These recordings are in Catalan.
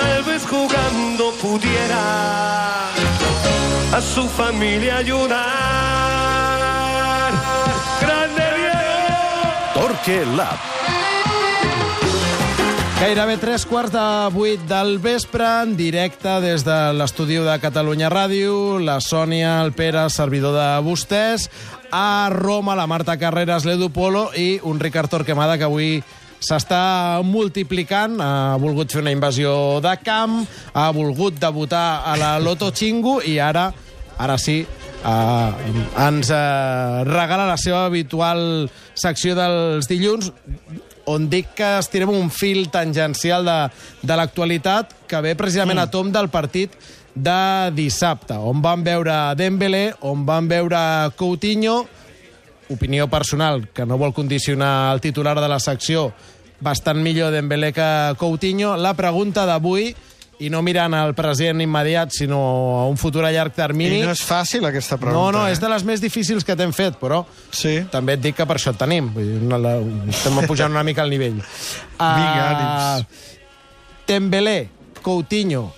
tal vez jugando pudiera a su familia ayudar. ¡Grande Diego! Torque Lab. Gairebé tres quarts de vuit del vespre, en directe des de l'estudi de Catalunya Ràdio, la Sònia, el Pere, servidor de vostès, a Roma, la Marta Carreras, l'Edu Polo i un Ricard Torquemada que avui s'està multiplicant, ha volgut fer una invasió de camp, ha volgut debutar a la Loto Chingu i ara, ara sí, eh, ens eh, regala la seva habitual secció dels dilluns, on dic que estirem un fil tangencial de, de l'actualitat que ve precisament mm. a tom del partit de dissabte, on van veure Dembélé, on van veure Coutinho, opinió personal, que no vol condicionar el titular de la secció, bastant millor Dembélé que Coutinho. La pregunta d'avui, i no mirant al present immediat, sinó a un futur a llarg termini... I no és fàcil, aquesta pregunta. No, no, eh? és de les més difícils que t'hem fet, però Sí. també et dic que per això et tenim. Vull dir, la, estem pujant una mica el nivell. Vinga, Ah, ànims. Dembélé, Coutinho,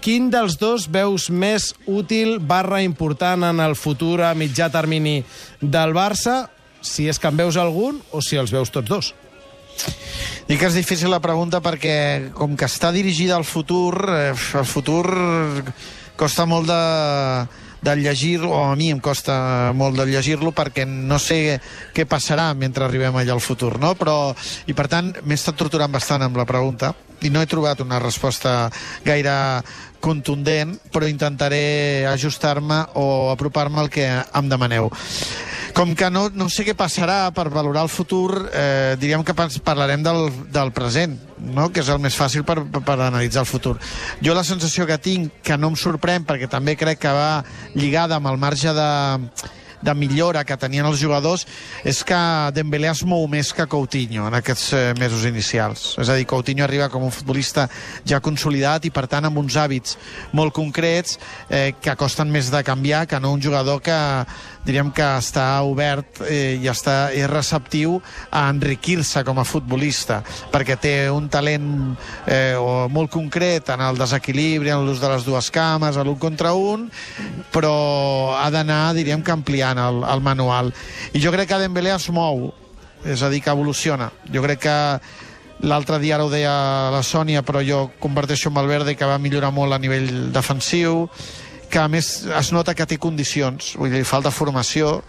quin dels dos veus més útil barra important en el futur a mitjà termini del Barça, si és que en veus algun o si els veus tots dos? Dic que és difícil la pregunta perquè, com que està dirigida al futur, eh, el futur costa molt de, de llegir-lo, o a mi em costa molt de llegir-lo perquè no sé què passarà mentre arribem allà al futur, no? Però, I per tant, m'he estat torturant bastant amb la pregunta i no he trobat una resposta gaire contundent, però intentaré ajustar-me o apropar-me al que em demaneu. Com que no, no sé què passarà per valorar el futur, eh, diríem que parlarem del, del present, no? que és el més fàcil per, per analitzar el futur. Jo la sensació que tinc, que no em sorprèn, perquè també crec que va lligada amb el marge de, de millora que tenien els jugadors és que Dembélé es mou més que Coutinho en aquests eh, mesos inicials. És a dir, Coutinho arriba com un futbolista ja consolidat i, per tant, amb uns hàbits molt concrets eh, que costen més de canviar que no un jugador que diríem que està obert eh, i està, és receptiu a enriquir-se com a futbolista perquè té un talent eh, o molt concret en el desequilibri, en l'ús de les dues cames, a l'un contra un, però ha d'anar, diríem que ampliant el, el manual. I jo crec que Dembélé es mou, és a dir, que evoluciona. Jo crec que l'altre dia ara ho deia la Sònia, però jo comparteixo amb el Verde que va millorar molt a nivell defensiu, que a més es nota que té condicions, vull dir, falta formació,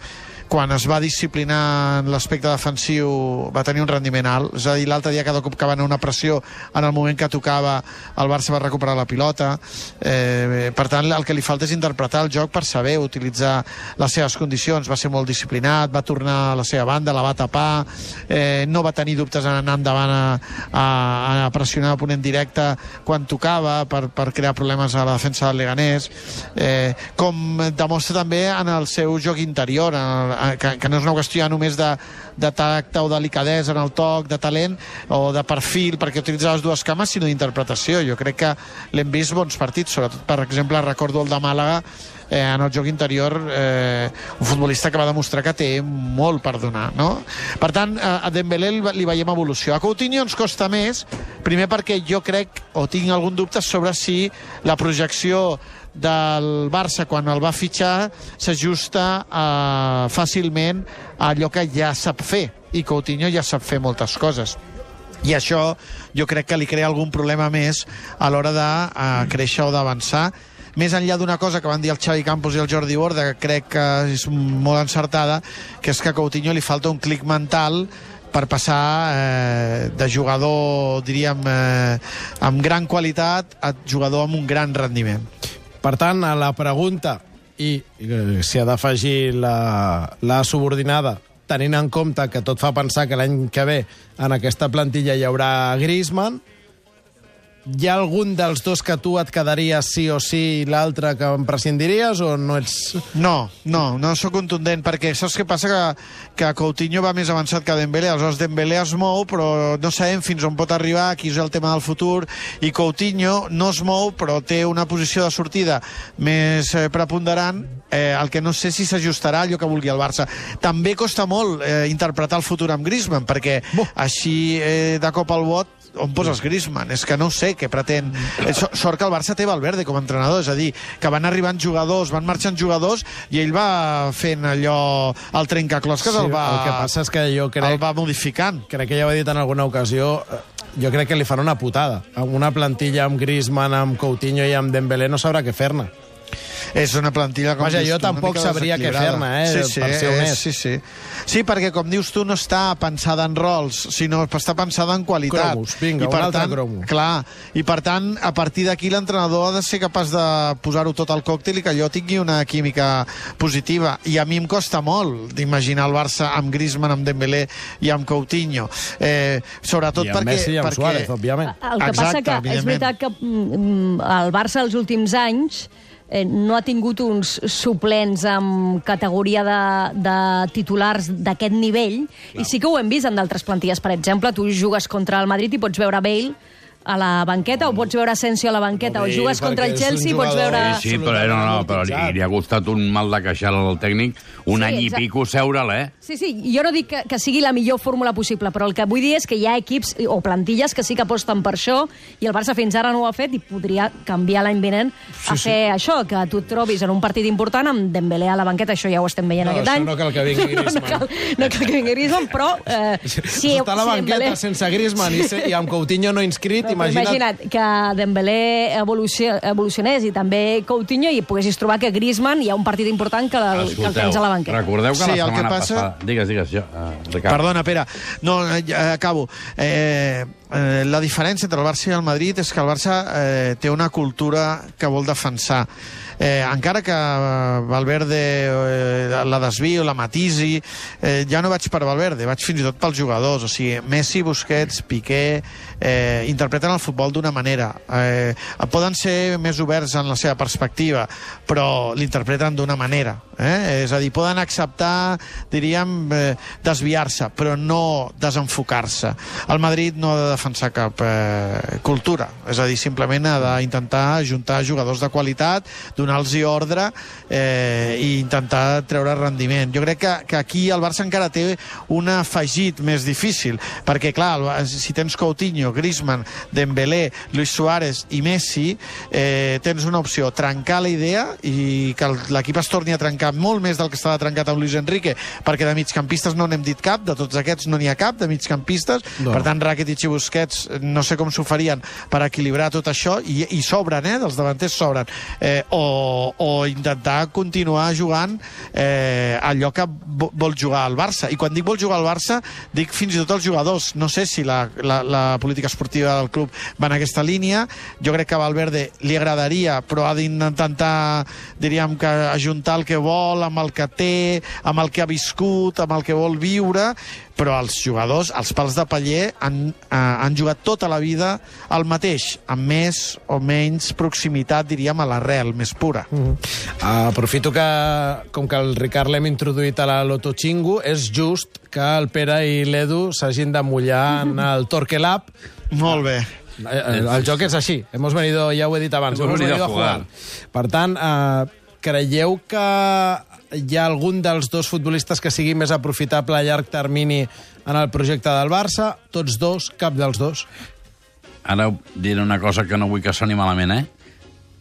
quan es va disciplinar en l'aspecte defensiu va tenir un rendiment alt, és a dir, l'altre dia cada cop que va anar una pressió en el moment que tocava el Barça va recuperar la pilota. Eh, per tant el que li falta és interpretar el joc per saber utilitzar les seves condicions. Va ser molt disciplinat, va tornar a la seva banda la va tapar, eh, no va tenir dubtes en anar endavant a, a, a pressionar l'oponent directe quan tocava per, per crear problemes a la defensa del Leganés. Eh, com demostra també en el seu joc interior en el, que, que no és una qüestió només de, de tacte o delicadesa en el toc, de talent o de perfil perquè utilitza les dues cames, sinó d'interpretació. Jo crec que l'hem vist bons partits, sobretot, per exemple, recordo el de Màlaga, eh, en el joc interior, eh, un futbolista que va demostrar que té molt per donar, no? Per tant, a a Dembélé li veiem evolució. A Coutinho ens costa més, primer perquè jo crec, o tinc algun dubte sobre si la projecció del Barça quan el va fitxar s'ajusta eh, fàcilment a allò que ja sap fer. I Coutinho ja sap fer moltes coses. I això jo crec que li crea algun problema més a l'hora de uh, créixer o d'avançar. Més enllà d'una cosa que van dir el Xavi Campos i el Jordi Borda, que crec que és molt encertada, que és que a Coutinho li falta un clic mental per passar eh, de jugador, diríem, eh, amb gran qualitat a jugador amb un gran rendiment. Per tant, a la pregunta, i eh, s'hi ha d'afegir la, la subordinada, tenint en compte que tot fa pensar que l'any que ve en aquesta plantilla hi haurà Griezmann, hi ha algun dels dos que tu et quedaries sí o sí i l'altre que en prescindiries o no ets... No, no, no sóc contundent, perquè saps què passa? Que, que Coutinho va més avançat que Dembélé, aleshores Dembélé es mou, però no sabem fins on pot arribar, aquí és el tema del futur, i Coutinho no es mou, però té una posició de sortida més eh, preponderant, eh, el que no sé si s'ajustarà allò que vulgui el Barça. També costa molt eh, interpretar el futur amb Griezmann, perquè així eh, de cop al bot on poses Griezmann? És que no sé què pretén. Eh, so- Sort que el Barça té Valverde com a entrenador, és a dir, que van arribant jugadors, van marxant jugadors, i ell va fent allò, el trencaclosques Sí, el va... el que passa és que jo crec- El va modificant. crec que ja ho he dit en alguna ocasió, jo crec que li fan una putada. Amb una plantilla amb Griezmann, amb Coutinho i amb Dembélé no sabrà què fer-ne. És una plantilla, com Vaja, jo tu, tampoc sabria què fer-ne, eh, sí, sí, per ser és- honest. Sí, sí. Sí, perquè, com dius tu, no està pensada en rols, sinó que està pensada en qualitat. Cromos, vinga, I un per altre tant, cromo. Clar, i per tant, a partir d'aquí l'entrenador ha de ser capaç de posar-ho tot al còctel i que allò tingui una química positiva. I a mi em costa molt d'imaginar el Barça amb Griezmann, amb Dembélé i amb Coutinho. Eh, sobretot I amb perquè... Messi i amb perquè... Suárez, òbviament. El que Exacte, passa que és veritat que mm, el Barça els últims anys eh, no ha tingut uns suplents amb categoria de, de titulars d'aquest nivell, i sí que ho hem vist en d'altres plantilles. Per exemple, tu jugues contra el Madrid i pots veure Bale a la banqueta, o pots veure Asensio a la banqueta, o Bale, jugues contra el Chelsea i pots veure... Sí, sí, però no, no, però li, li ha costat un mal de queixal al tècnic un Sí, any i exacte. pico seure'l, eh? Sí, sí, jo no dic que, que sigui la millor fórmula possible, però el que vull dir és que hi ha equips o plantilles que sí que aposten per això, i el Barça fins ara no ho ha fet, i podria canviar l'any vinent a Sí, sí. fer això, que tu et trobis en un partit important amb Dembélé a la banqueta, això ja ho estem veient No, aquest any. no cal que vingui No, Griezmann. no, cal, no cal que vingui Griezmann, però... Eh, si, Està a la si banqueta Dembélé- sense Griezmann i, se, i amb Coutinho no inscrit, No, imagina't... imagina't que Dembélé evolucio, evolucionés i també Coutinho i poguessis trobar que Griezmann hi ha un partit important que el, que el tens a la banqueta. recordeu que Sí, la el que setmana passa- passada... Digues, digues, jo, uh, Ricard. Perdona, Pere. No, eh, ja acabo. Eh, eh, la diferència entre el Barça i el Madrid és que el Barça eh, té una cultura que vol defensar. Eh, encara que eh, Valverde eh, la desvio, la matisi, eh, ja no vaig per Valverde, vaig fins i tot pels jugadors. O sigui, Messi, Busquets, Piqué eh, interpreten el futbol d'una manera. Eh, poden ser més oberts en la seva perspectiva, però l'interpreten d'una manera. Eh? És a dir, poden acceptar, diríem, eh, desviar-se, però no desenfocar-se. El Madrid no ha de defensar cap eh, cultura, és a dir, simplement ha d'intentar juntar jugadors de qualitat, donar-los ordre eh, i intentar treure rendiment. Jo crec que, que aquí el Barça encara té un afegit més difícil, perquè, clar, el- si tens Coutinho, Griezmann, Dembélé, Luis Suárez i Messi, eh, tens una opció, trencar la idea i que l'equip es torni a trencar molt més del que estava trencat amb Luis Enrique, perquè de migcampistes no n'hem dit cap, de tots aquests no n'hi ha cap, de migcampistes, No. per tant Rakitic i Busquets no sé com s'ho farien per equilibrar tot això, i, i sobren, eh, dels davanters sobren, eh, o, o intentar continuar jugant eh, allò que vo- vol jugar el Barça, i quan dic vol jugar al Barça, dic fins i tot els jugadors, no sé si la, la, la política esportiva del club va en aquesta línia, jo crec que a Valverde li agradaria, però ha d'intentar, diríem que ajuntar el que vol amb el que té, amb el que ha viscut, amb el que vol viure, però els jugadors, els pals de paller, han, eh, han jugat tota la vida el mateix, amb més o menys proximitat, diríem, a l'arrel, més pura. Uh, aprofito que, com que el Ricard l'hem introduït a la Loto Xingu, és just que el Pere i l'Edu s'hagin de mullar en el Torquelab. Molt bé. Eh, eh, El joc és així. Hemos venido, ja ho he dit abans, Hemos hemos, venido venido a a jugar. jugar. Per tant, eh, creieu que hi ha algun dels dos futbolistes que sigui més aprofitable a llarg termini en el projecte del Barça? Tots dos, cap dels dos. Ara diré una cosa que no vull que soni malament, eh?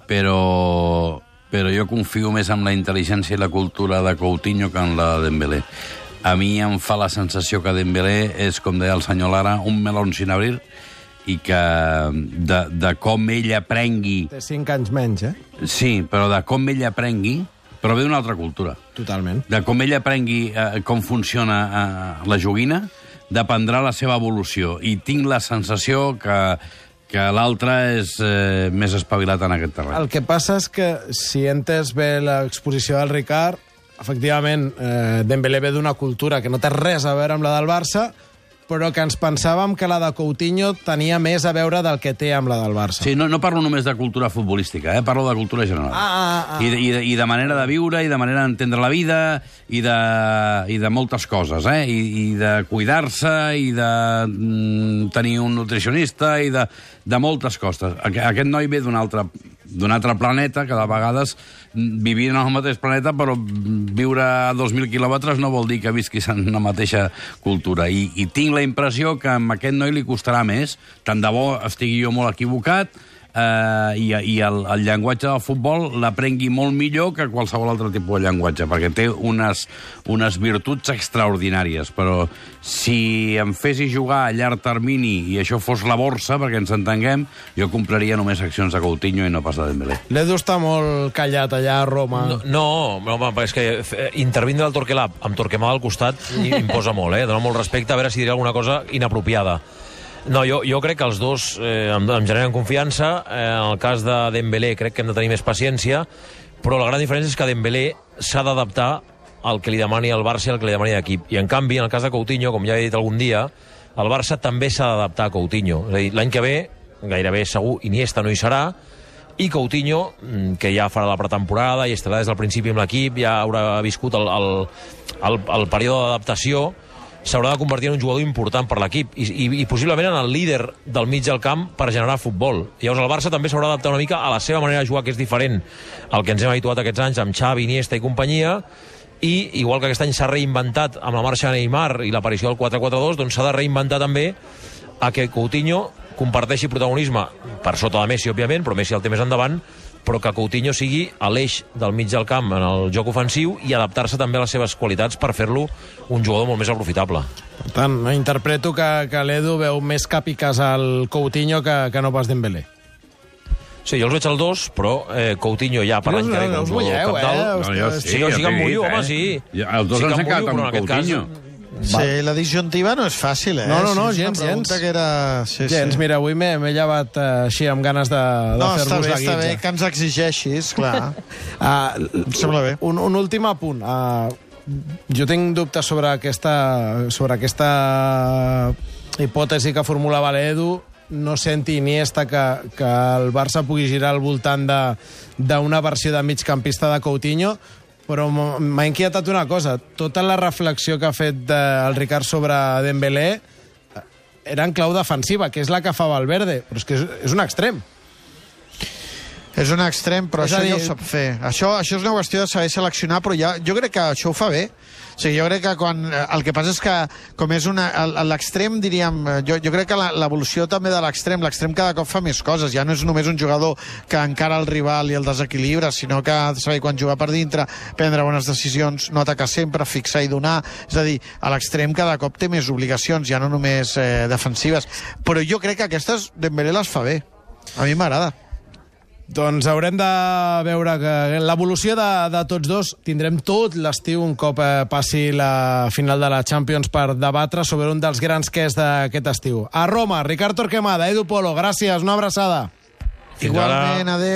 Però, però jo confio més en la intel·ligència i la cultura de Coutinho que en la de Dembélé. A mi em fa la sensació que Dembélé és, com deia el senyor Lara, un melón sin abrir i que de, de com ell aprengui... Té cinc anys menys, eh? Sí, però de com ell aprengui, però ve d'una altra cultura. Totalment. De com ell aprengui eh, com funciona eh, la joguina, dependrà la seva evolució. I tinc la sensació que, que l'altre és eh, més espavilat en aquest terreny. El que passa és que, si he entès bé l'exposició del Ricard, efectivament, eh, Dembélé ve d'una cultura que no té res a veure amb la del Barça, però que ens pensàvem que la de Coutinho tenia més a veure del que té amb la del Barça. Sí, no, no parlo només de cultura futbolística, eh? parlo de cultura general. Ah, ah, ah. I, de, i, de, I de manera de viure, i de manera d'entendre la vida, i de, i de moltes coses, eh? I, i de cuidar-se, i de mm, tenir un nutricionista, i de, de moltes coses. Aqu aquest noi ve d'una altra d'un altre planeta, que de vegades vivien en el mateix planeta, però viure a 2.000 quilòmetres no vol dir que visquis en la mateixa cultura. I, I tinc la impressió que a aquest noi li costarà més, tant de bo estigui jo molt equivocat, eh, i, i el, el llenguatge del futbol l'aprengui molt millor que qualsevol altre tipus de llenguatge, perquè té unes, unes virtuts extraordinàries. Però si em fessis jugar a llarg termini i això fos la borsa, perquè ens entenguem, jo compraria només accions de Coutinho i no pas de Dembélé. L'Edu està molt callat allà a Roma. No, no, home, és que eh, intervindre el Torquelà amb Torquemada al costat i- imposa molt, eh? Dóna molt respecte, a veure si diré alguna cosa inapropiada. No, jo, jo crec que els dos eh, em, em generen confiança. Eh, en el cas de Dembélé crec que hem de tenir més paciència, però la gran diferència és que Dembélé s'ha d'adaptar al que li demani el Barça i al que li demani l'equip. I en canvi, en el cas de Coutinho, com ja he dit algun dia, el Barça també s'ha d'adaptar a Coutinho. És a dir, l'any que ve, gairebé segur, Iniesta no hi serà, i Coutinho, mm, que ja farà la pretemporada i estarà des del principi amb l'equip, ja haurà viscut el, el, el, el període d'adaptació, s'haurà de convertir en un jugador important per l'equip i, i, i possiblement en el líder del mig del camp per generar futbol. Llavors el Barça també s'haurà d'adaptar una mica a la seva manera de jugar, que és diferent al que ens hem habituat aquests anys amb Xavi, Iniesta i companyia, i igual que aquest any s'ha reinventat amb la marxa de Neymar i l'aparició del 4-4-2, doncs s'ha de reinventar també a que Coutinho comparteixi protagonisme per sota de Messi, òbviament, però Messi el té més endavant, però que Coutinho sigui a l'eix del mig del camp en el joc ofensiu i adaptar-se també a les seves qualitats per fer-lo un jugador molt més aprofitable. Per tant, interpreto que, que l'Edu veu més càpiques al Coutinho que, que no pas Dembélé. Sí, jo els veig al dos, però eh, Coutinho ja per No, l'any que ve no, us mulleu, eh? No, jo Sí, jo sí que em mullo, dit, home, eh? sí. Ja, els dos sí ens hem quedat amb en aquest cas- Coutinho. Sí, la disjuntiva no és fàcil, eh? No, no, no, Sí, gens, pregunta gens. Que era... Sí, Gens, sí. mira, avui m'he llevat eh, així amb ganes de, de No, fer-vos la està bé guitza. que ens exigeixis, clar. Ah, Em sembla bé. Un, un últim apunt. Uh, jo tinc dubtes sobre aquesta, sobre aquesta hipòtesi que formulava l'Edu. No senti Iniesta que, que el Barça pugui girar al voltant d'una versió de migcampista de Coutinho, però m'ha inquietat una cosa. Tota la reflexió que ha fet eh, el Ricard sobre Dembélé eh, era en clau defensiva, que és la que fa Valverde, però és que és, és un extrem. És un extrem, però És això ja dir- ho sap fer. Això, això és una qüestió de saber seleccionar, però ja, jo crec que això ho fa bé. O sigui, jo crec que quan... eh, El que passa és que, com és una... L'extrem, diríem... eh, Jo, jo crec que l'evolució també de l'extrem, l'extrem cada cop fa més coses. Ja no és només un jugador que encara el rival i el desequilibra, sinó que ha de saber quan jugar per dintre, prendre bones decisions, no atacar sempre, fixar i donar. És a dir, a l'extrem cada cop té més obligacions, ja no només eh, defensives. Però jo crec que aquestes Dembélé les fa bé. A mi m'agrada. Doncs haurem de veure que l'evolució de, de tots dos tindrem tot l'estiu un cop eh, passi la final de la Champions per debatre sobre un dels grans que és d'aquest estiu. A Roma, Ricard Torquemada, Edu Polo, gràcies, una abraçada. Igualment, adéu.